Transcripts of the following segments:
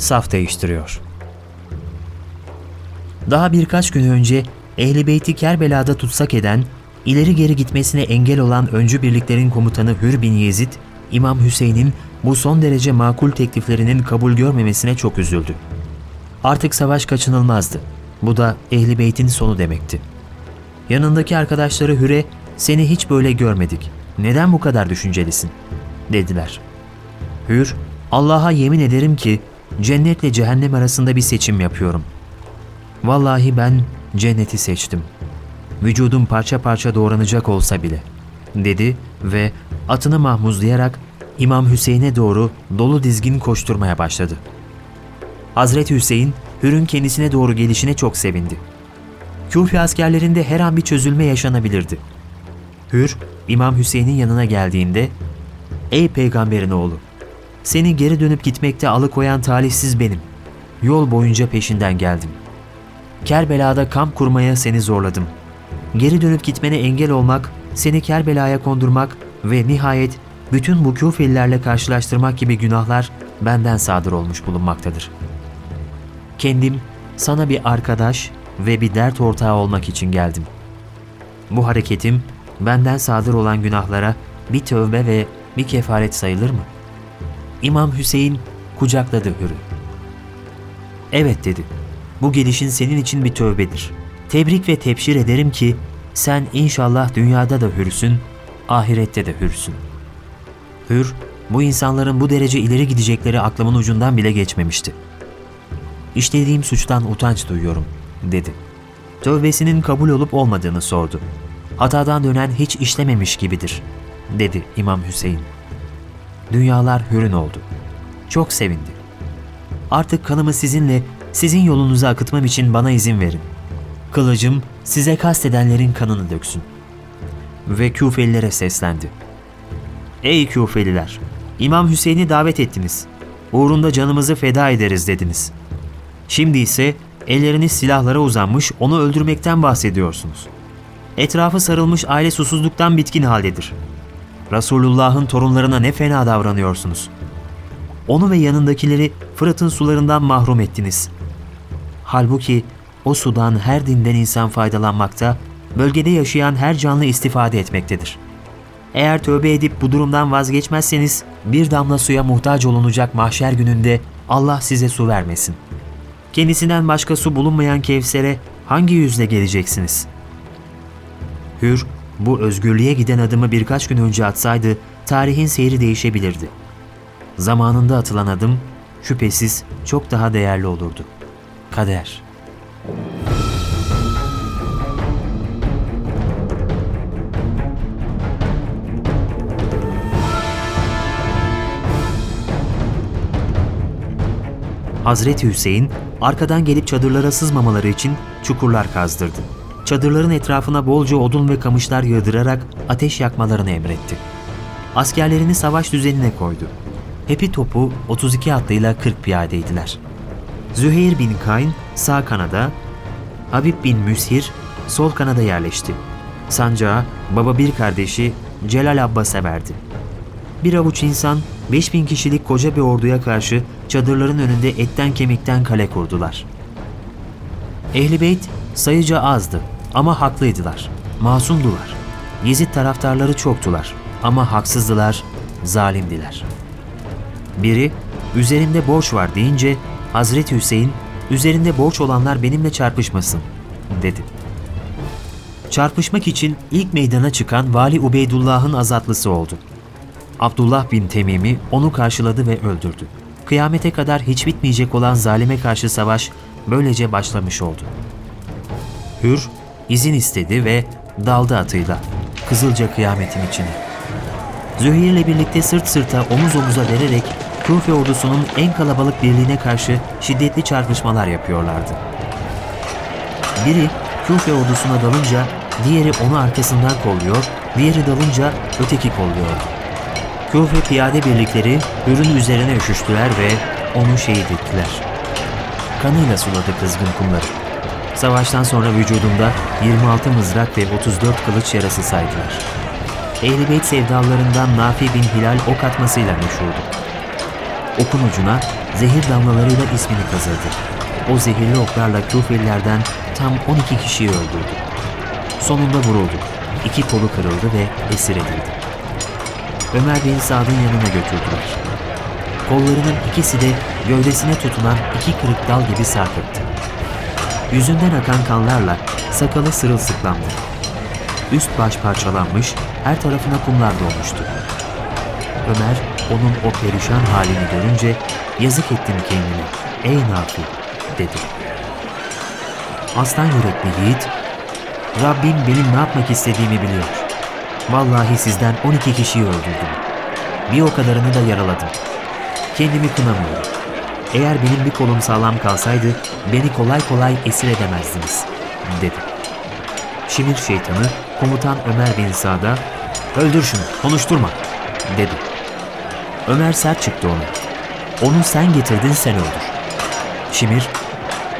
Saf değiştiriyor. Daha birkaç gün önce Ehli Beyti Kerbela'da tutsak eden, ileri geri gitmesine engel olan öncü birliklerin komutanı Hür bin Yezid, İmam Hüseyin'in bu son derece makul tekliflerinin kabul görmemesine çok üzüldü. Artık savaş kaçınılmazdı. Bu da Ehli Beyt'in sonu demekti. Yanındaki arkadaşları Hür'e seni hiç böyle görmedik. Neden bu kadar düşüncelisin? dediler. Hür, Allah'a yemin ederim ki cennetle cehennem arasında bir seçim yapıyorum. Vallahi ben cenneti seçtim. Vücudum parça parça doğranacak olsa bile, dedi ve atını mahmuzlayarak İmam Hüseyin'e doğru dolu dizgin koşturmaya başladı. Hazreti Hüseyin, Hür'ün kendisine doğru gelişine çok sevindi. Kufi askerlerinde her an bir çözülme yaşanabilirdi. Hür, İmam Hüseyin'in yanına geldiğinde, ''Ey peygamberin oğlu, seni geri dönüp gitmekte alıkoyan talihsiz benim. Yol boyunca peşinden geldim. Kerbela'da kamp kurmaya seni zorladım. Geri dönüp gitmene engel olmak, seni Kerbela'ya kondurmak ve nihayet bütün bu küfelilerle karşılaştırmak gibi günahlar benden sadır olmuş bulunmaktadır. Kendim sana bir arkadaş ve bir dert ortağı olmak için geldim. Bu hareketim benden sadır olan günahlara bir tövbe ve bir kefaret sayılır mı? İmam Hüseyin kucakladı Hür'ü. Evet dedi. Bu gelişin senin için bir tövbedir. Tebrik ve tebşir ederim ki sen inşallah dünyada da hürsün, ahirette de hürsün. Hür, bu insanların bu derece ileri gidecekleri aklımın ucundan bile geçmemişti. İşlediğim suçtan utanç duyuyorum, dedi. Tövbesinin kabul olup olmadığını sordu. Hatadan dönen hiç işlememiş gibidir, dedi İmam Hüseyin. Dünyalar hürün oldu. Çok sevindi. Artık kanımı sizinle, sizin yolunuza akıtmam için bana izin verin. Kılıcım size kastedenlerin kanını döksün. Ve Küfelilere seslendi. Ey Küfeliler! İmam Hüseyin'i davet ettiniz. Uğrunda canımızı feda ederiz dediniz. Şimdi ise elleriniz silahlara uzanmış onu öldürmekten bahsediyorsunuz. Etrafı sarılmış aile susuzluktan bitkin haldedir. Resulullah'ın torunlarına ne fena davranıyorsunuz. Onu ve yanındakileri Fırat'ın sularından mahrum ettiniz. Halbuki o sudan her dinden insan faydalanmakta, bölgede yaşayan her canlı istifade etmektedir. Eğer tövbe edip bu durumdan vazgeçmezseniz bir damla suya muhtaç olunacak mahşer gününde Allah size su vermesin. Kendisinden başka su bulunmayan Kevser'e hangi yüzle geleceksiniz? Hür, bu özgürlüğe giden adımı birkaç gün önce atsaydı tarihin seyri değişebilirdi. Zamanında atılan adım şüphesiz çok daha değerli olurdu. Kader. Hazreti Hüseyin arkadan gelip çadırlara sızmamaları için çukurlar kazdırdı. Çadırların etrafına bolca odun ve kamışlar yığdırarak ateş yakmalarını emretti. Askerlerini savaş düzenine koydu. Hepi topu 32 atlıyla 40 piyadeydiler. Züheyr bin Kayn sağ kanada, Habib bin Müshir sol kanada yerleşti. Sancağı baba bir kardeşi Celal Abbas'a verdi. Bir avuç insan 5000 kişilik koca bir orduya karşı çadırların önünde etten kemikten kale kurdular. Ehli Beyt sayıca azdı ama haklıydılar. Masumdular. Yezid taraftarları çoktular ama haksızdılar, zalimdiler. Biri üzerimde borç var deyince Hazreti Hüseyin üzerinde borç olanlar benimle çarpışmasın dedi. Çarpışmak için ilk meydana çıkan Vali Ubeydullah'ın azatlısı oldu. Abdullah bin Temimi onu karşıladı ve öldürdü. Kıyamete kadar hiç bitmeyecek olan zalime karşı savaş böylece başlamış oldu. Hür izin istedi ve daldı atıyla Kızılca kıyametin içine. Zühir ile birlikte sırt sırta omuz omuza vererek Kufe ordusunun en kalabalık birliğine karşı şiddetli çarpışmalar yapıyorlardı. Biri Kufe ordusuna dalınca diğeri onu arkasından kolluyor, diğeri dalınca öteki kolluyordu. Kufe piyade birlikleri Hür'ün üzerine üşüştüler ve onu şehit ettiler. Kanıyla suladı kızgın kumları. Savaştan sonra vücudunda 26 mızrak ve 34 kılıç yarası saydılar. Ehl-i Beyt sevdalarından Nafi bin Hilal ok atmasıyla meşhurdu. okun ucuna zehir damlalarıyla ismini kazıdı. O zehirli oklarla Kufelilerden tam 12 kişiyi öldürdü. Sonunda vuruldu. İki kolu kırıldı ve esir edildi. Ömer bin Sad'ın yanına götürdüler. Kollarının ikisi de gövdesine tutulan iki kırık dal gibi sarkıktı. Yüzünden akan kanlarla sakalı sırılsıklandı. Üst baş parçalanmış, her tarafına kumlar dolmuştu. Ömer onun o perişan halini görünce yazık ettim kendime, ey Nafi dedi. Aslan yürekli yiğit, Rabbim benim ne yapmak istediğimi biliyor. Vallahi sizden 12 kişiyi öldürdüm. Bir o kadarını da yaraladım. Kendimi kınamıyorum. Eğer benim bir kolum sağlam kalsaydı beni kolay kolay esir edemezdiniz, dedi. Şimir şeytanı komutan Ömer bin Sa'da öldür şunu konuşturma dedi. Ömer sert çıktı ona. Onu sen getirdin sen öldür. Şimir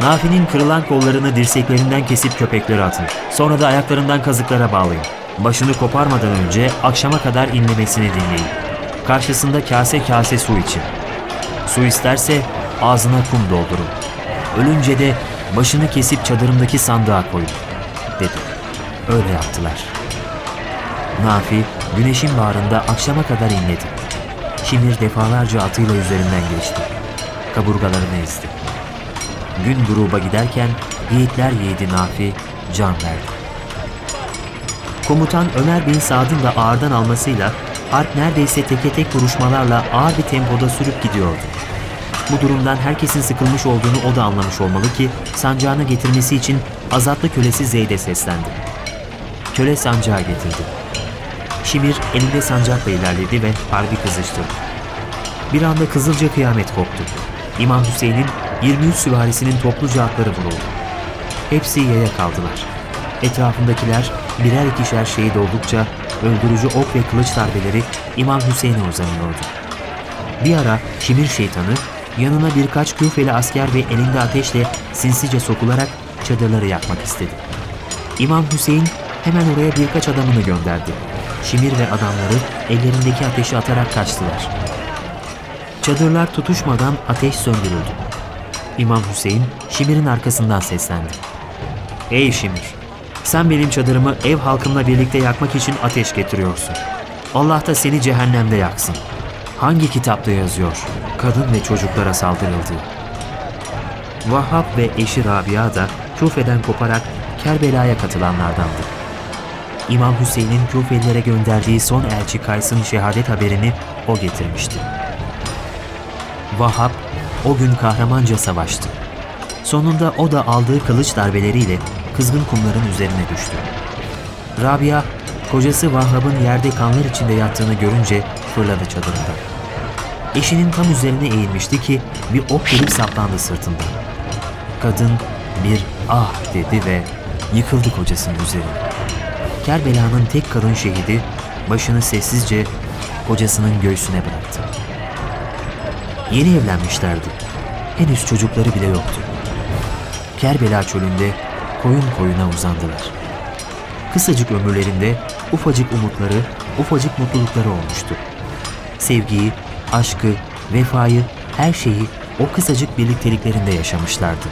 Nafi'nin kırılan kollarını dirseklerinden kesip köpeklere atın. Sonra da ayaklarından kazıklara bağlayın. Başını koparmadan önce akşama kadar inlemesini dinleyin. Karşısında kase kase su için. Su isterse ağzına kum doldurun. Ölünce de başını kesip çadırımdaki sandığa koyun, dedi. Öyle yaptılar. Nafi güneşin bağrında akşama kadar inledi. Şimir defalarca atıyla üzerinden geçti. Kaburgalarını ezdi. Gün gruba giderken yiğitler yiğidi Nafi can verdi. Komutan Ömer bin Sad'ın da ağırdan almasıyla harp neredeyse teke tek vuruşmalarla ağır bir tempoda sürüp gidiyordu. Bu durumdan herkesin sıkılmış olduğunu o da anlamış olmalı ki sancağını getirmesi için azatlı kölesi Zeyd'e seslendi. Köle sancağı getirdi. Şimir elinde sancakla ilerledi ve harbi kızıştırdı. Bir anda kızılca kıyamet koptu. İmam Hüseyin'in 23 süvarisinin topluca atları vuruldu. Hepsi yaya kaldılar. Etrafındakiler birer ikişer şehit oldukça öldürücü ok ve kılıç darbeleri İmam Hüseyin'e uzanıyordu. Bir ara Şimir şeytanı yanına birkaç küfeli asker ve elinde ateşle sinsice sokularak çadırları yakmak istedi. İmam Hüseyin hemen oraya birkaç adamını gönderdi. Şimir ve adamları ellerindeki ateşi atarak kaçtılar. Çadırlar tutuşmadan ateş söndürüldü. İmam Hüseyin Şimir'in arkasından seslendi. Ey Şimir! Sen benim çadırımı ev halkımla birlikte yakmak için ateş getiriyorsun. Allah da seni cehennemde yaksın. Hangi kitapta yazıyor? Kadın ve çocuklara saldırıldı. Vahhab ve eşi Rabia da Küfe'den koparak Kerbela'ya katılanlardandı. İmam Hüseyin'in Küfelilere gönderdiği son elçi Kays'ın şehadet haberini o getirmişti. Vahhab o gün kahramanca savaştı. Sonunda o da aldığı kılıç darbeleriyle kızgın kumların üzerine düştü. Rabia, kocası Vahhab'ın yerde kanlar içinde yattığını görünce fırladı çadırından. Eşinin tam üzerine eğilmişti ki bir ok gelip saplandı sırtında. Kadın bir ah dedi ve yıkıldı kocasının üzerine. Kerbela'nın tek kadın şehidi başını sessizce kocasının göğsüne bıraktı. Yeni evlenmişlerdi. Henüz çocukları bile yoktu. Kerbela çölünde koyun koyuna uzandılar. Kısacık ömürlerinde ufacık umutları, ufacık mutlulukları olmuştu. Sevgiyi, aşkı, vefayı, her şeyi o kısacık birlikteliklerinde yaşamışlardı.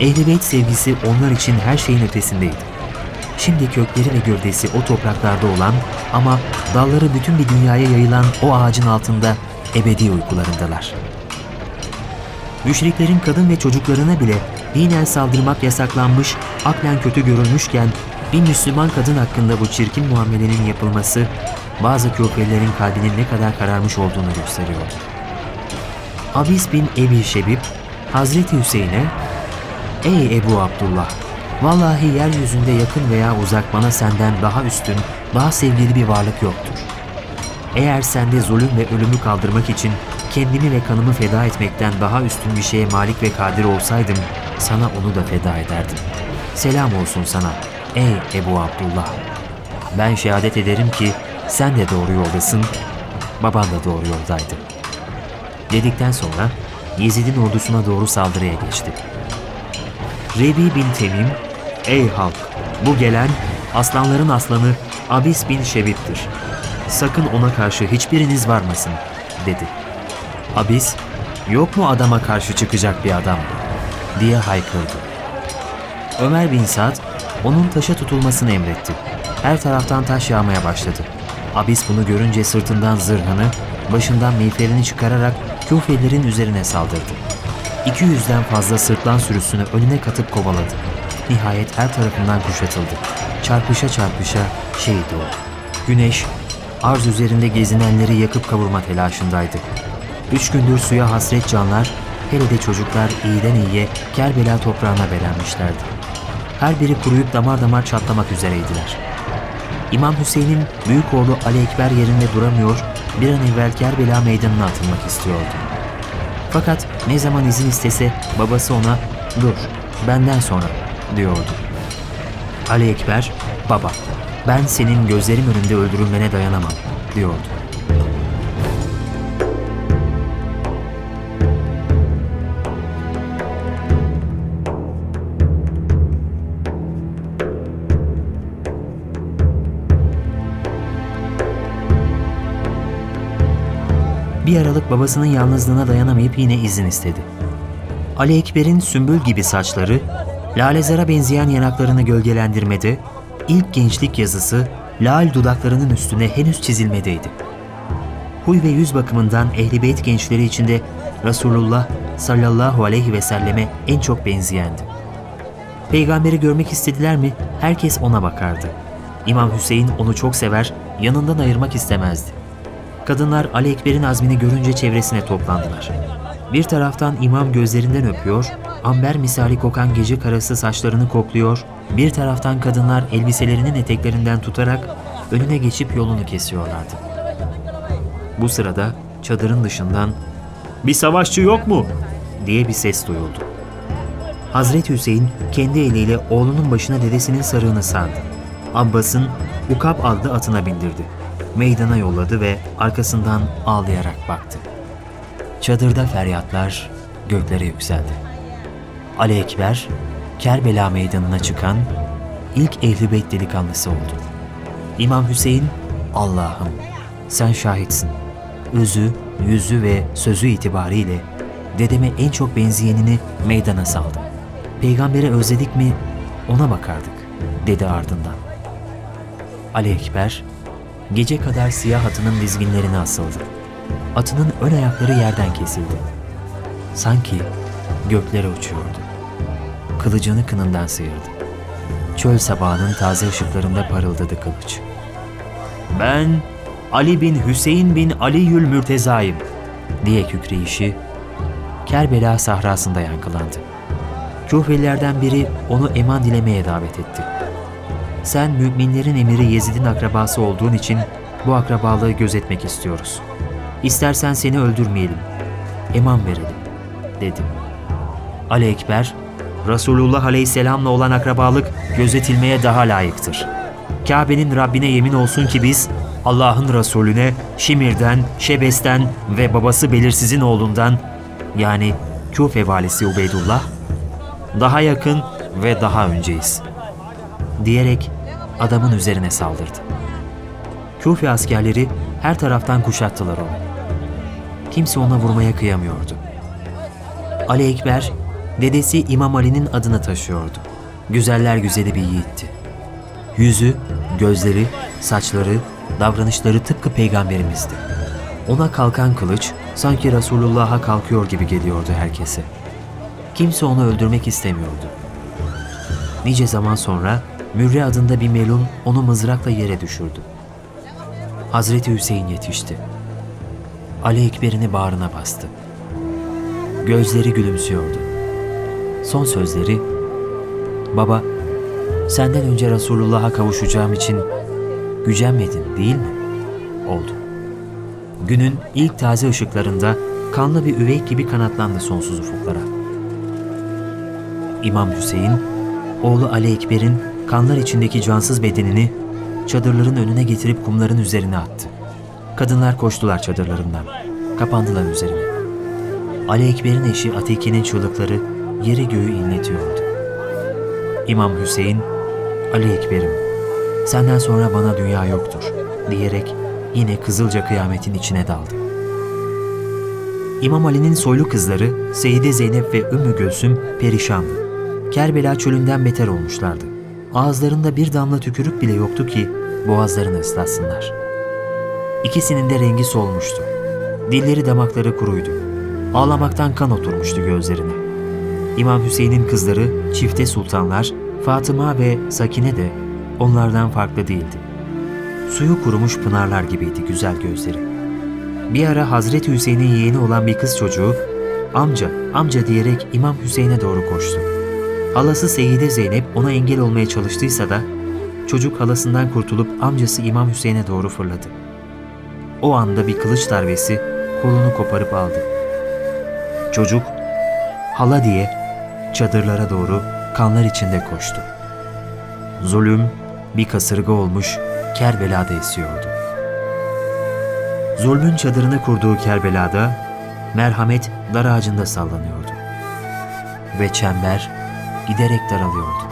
Ehl-i Beyt sevgisi onlar için her şeyin ötesindeydi. Şimdi kökleri ve gövdesi o topraklarda olan ama dalları bütün bir dünyaya yayılan o ağacın altında ebedi uykularındalar. Müşriklerin kadın ve çocuklarına bile dinen saldırmak yasaklanmış, aklen kötü görülmüşken bir Müslüman kadın hakkında bu çirkin muamelenin yapılması bazı Küfelilerin kalbinin ne kadar kararmış olduğunu gösteriyordu. Abis bin Ebi Şebib, Hazreti Hüseyin'e ''Ey Ebu Abdullah, vallahi yeryüzünde yakın veya uzak bana senden daha üstün, daha sevgili bir varlık yoktur. Eğer sende zulüm ve ölümü kaldırmak için kendimi ve kanımı feda etmekten daha üstün bir şeye malik ve kadir olsaydım, sana onu da feda ederdim. Selam olsun sana, ey Ebu Abdullah. Ben şehadet ederim ki sen de doğru yoldasın, baban da doğru yoldaydı. Dedikten sonra Yezid'in ordusuna doğru saldırıya geçti. Rebi bin Temim, ey halk bu gelen aslanların aslanı Abis bin Şebip'tir. Sakın ona karşı hiçbiriniz varmasın, dedi. Abis, yok mu adama karşı çıkacak bir adam? diye haykırdı. Ömer bin Sa'd onun taşa tutulmasını emretti. Her taraftan taş yağmaya başladı. Abis bunu görünce sırtından zırhını, başından miğferini çıkararak Küfelilerin üzerine saldırdı. 200'den fazla sırtlan sürüsünü önüne katıp kovaladı. Nihayet her tarafından kuşatıldı. Çarpışa çarpışa şehit oldu. Güneş, arz üzerinde gezinenleri yakıp kavurma telaşındaydı. Üç gündür suya hasret canlar, hele de çocuklar iyiden iyiye Kerbela toprağına belenmişlerdi. Her biri kuruyup damar damar çatlamak üzereydiler. İmam Hüseyin'in büyük oğlu Ali Ekber yerinde duramıyor, bir an evvel Kerbela meydanına atılmak istiyordu. Fakat ne zaman izin istese babası ona ''Dur, benden sonra'' diyordu. Ali Ekber, ''Baba, ben senin gözlerim önünde öldürülmene dayanamam.'' diyordu. Bir aralık babasının yalnızlığına dayanamayıp yine izin istedi. Ali Ekber'in sümbül gibi saçları, lalezara benzeyen yanaklarını gölgelendirmede, ilk gençlik yazısı lal dudaklarının üstüne henüz çizilmedeydi. Huy ve yüz bakımından Ehl-i Beyt gençleri içinde Resulullah sallallahu aleyhi ve selleme en çok benzeyendi. Peygamberi görmek istediler mi herkes ona bakardı. İmam Hüseyin onu çok sever, yanından ayırmak istemezdi. Kadınlar Ali Ekber'in azmini görünce çevresine toplandılar. Bir taraftan imam gözlerinden öpüyor, amber misali kokan gece karası saçlarını kokluyor, bir taraftan kadınlar elbiselerinin eteklerinden tutarak önüne geçip yolunu kesiyorlardı. Bu sırada çadırın dışından ''Bir savaşçı yok mu?'' diye bir ses duyuldu. Hazreti Hüseyin kendi eliyle oğlunun başına dedesinin sarığını sardı. Abbas'ın Ukab adlı atına bindirdi meydana yolladı ve arkasından ağlayarak baktı. Çadırda feryatlar göklere yükseldi. Ali Ekber, Kerbela meydanına çıkan ilk Ehl-i delikanlısı oldu. İmam Hüseyin, Allah'ım sen şahitsin. Özü, yüzü ve sözü itibariyle dedeme en çok benzeyenini meydana saldım. Peygamberi özledik mi ona bakardık dedi ardından. Ali Ekber gece kadar siyah atının dizginlerine asıldı. Atının ön ayakları yerden kesildi. Sanki göklere uçuyordu. Kılıcını kınından sıyırdı. Çöl sabahının taze ışıklarında parıldadı kılıç. Ben Ali bin Hüseyin bin Ali Yül Mürteza'yım diye kükreyişi Kerbela sahrasında yankılandı. Küfelilerden biri onu eman dilemeye davet etti. Sen müminlerin emiri Yezid'in akrabası olduğun için bu akrabalığı gözetmek istiyoruz. İstersen seni öldürmeyelim, eman verelim, dedim. Ali Ekber, Resulullah Aleyhisselam'la olan akrabalık gözetilmeye daha layıktır. Kabe'nin Rabbine yemin olsun ki biz Allah'ın Resulüne Şimir'den, Şebes'ten ve babası belirsizin oğlundan yani Küfe valisi Ubeydullah daha yakın ve daha önceyiz. Diyerek adamın üzerine saldırdı. Kufi askerleri her taraftan kuşattılar onu. Kimse ona vurmaya kıyamıyordu. Ali Ekber, dedesi İmam Ali'nin adını taşıyordu. Güzeller güzeli bir yiğitti. Yüzü, gözleri, saçları, davranışları tıpkı peygamberimizdi. Ona kalkan kılıç sanki Resulullah'a kalkıyor gibi geliyordu herkese. Kimse onu öldürmek istemiyordu. Nice zaman sonra Mürre adında bir melun onu mızrakla yere düşürdü. Hazreti Hüseyin yetişti. Ali Ekber'ini bağrına bastı. Gözleri gülümsüyordu. Son sözleri, ''Baba, senden önce Resulullah'a kavuşacağım için gücenmedin değil mi?'' oldu. Günün ilk taze ışıklarında kanlı bir üvey gibi kanatlandı sonsuz ufuklara. İmam Hüseyin, oğlu Ali Ekber'in kanlar içindeki cansız bedenini çadırların önüne getirip kumların üzerine attı. Kadınlar koştular çadırlarından. Kapandılar üzerine. Ali Ekber'in eşi Atike'nin çığlıkları yeri göğü inletiyordu. İmam Hüseyin, Ali Ekber'im, senden sonra bana dünya yoktur diyerek yine kızılca kıyametin içine daldı. İmam Ali'nin soylu kızları Seyide Zeynep ve Ümmü Gülsüm perişandı. Kerbela çölünden beter olmuşlardı. Ağızlarında bir damla tükürük bile yoktu ki boğazlarını ıslatsınlar. İkisinin de rengi solmuştu. Dilleri damakları kuruydu. Ağlamaktan kan oturmuştu gözlerine. İmam Hüseyin'in kızları çifte sultanlar Fatıma ve Sakine de onlardan farklı değildi. Suyu kurumuş pınarlar gibiydi güzel gözleri. Bir ara Hazreti Hüseyin'in yeğeni olan bir kız çocuğu amca, amca diyerek İmam Hüseyin'e doğru koştu. Halası Seyyide Zeynep ona engel olmaya çalıştıysa da çocuk halasından kurtulup amcası İmam Hüseyin'e doğru fırladı. O anda bir kılıç darbesi kolunu koparıp aldı. Çocuk hala diye çadırlara doğru kanlar içinde koştu. Zulüm bir kasırga olmuş Kerbela'da esiyordu. Zulmün çadırını kurduğu Kerbela'da merhamet dar ağacında sallanıyordu. Ve çember giderek daralıyordu.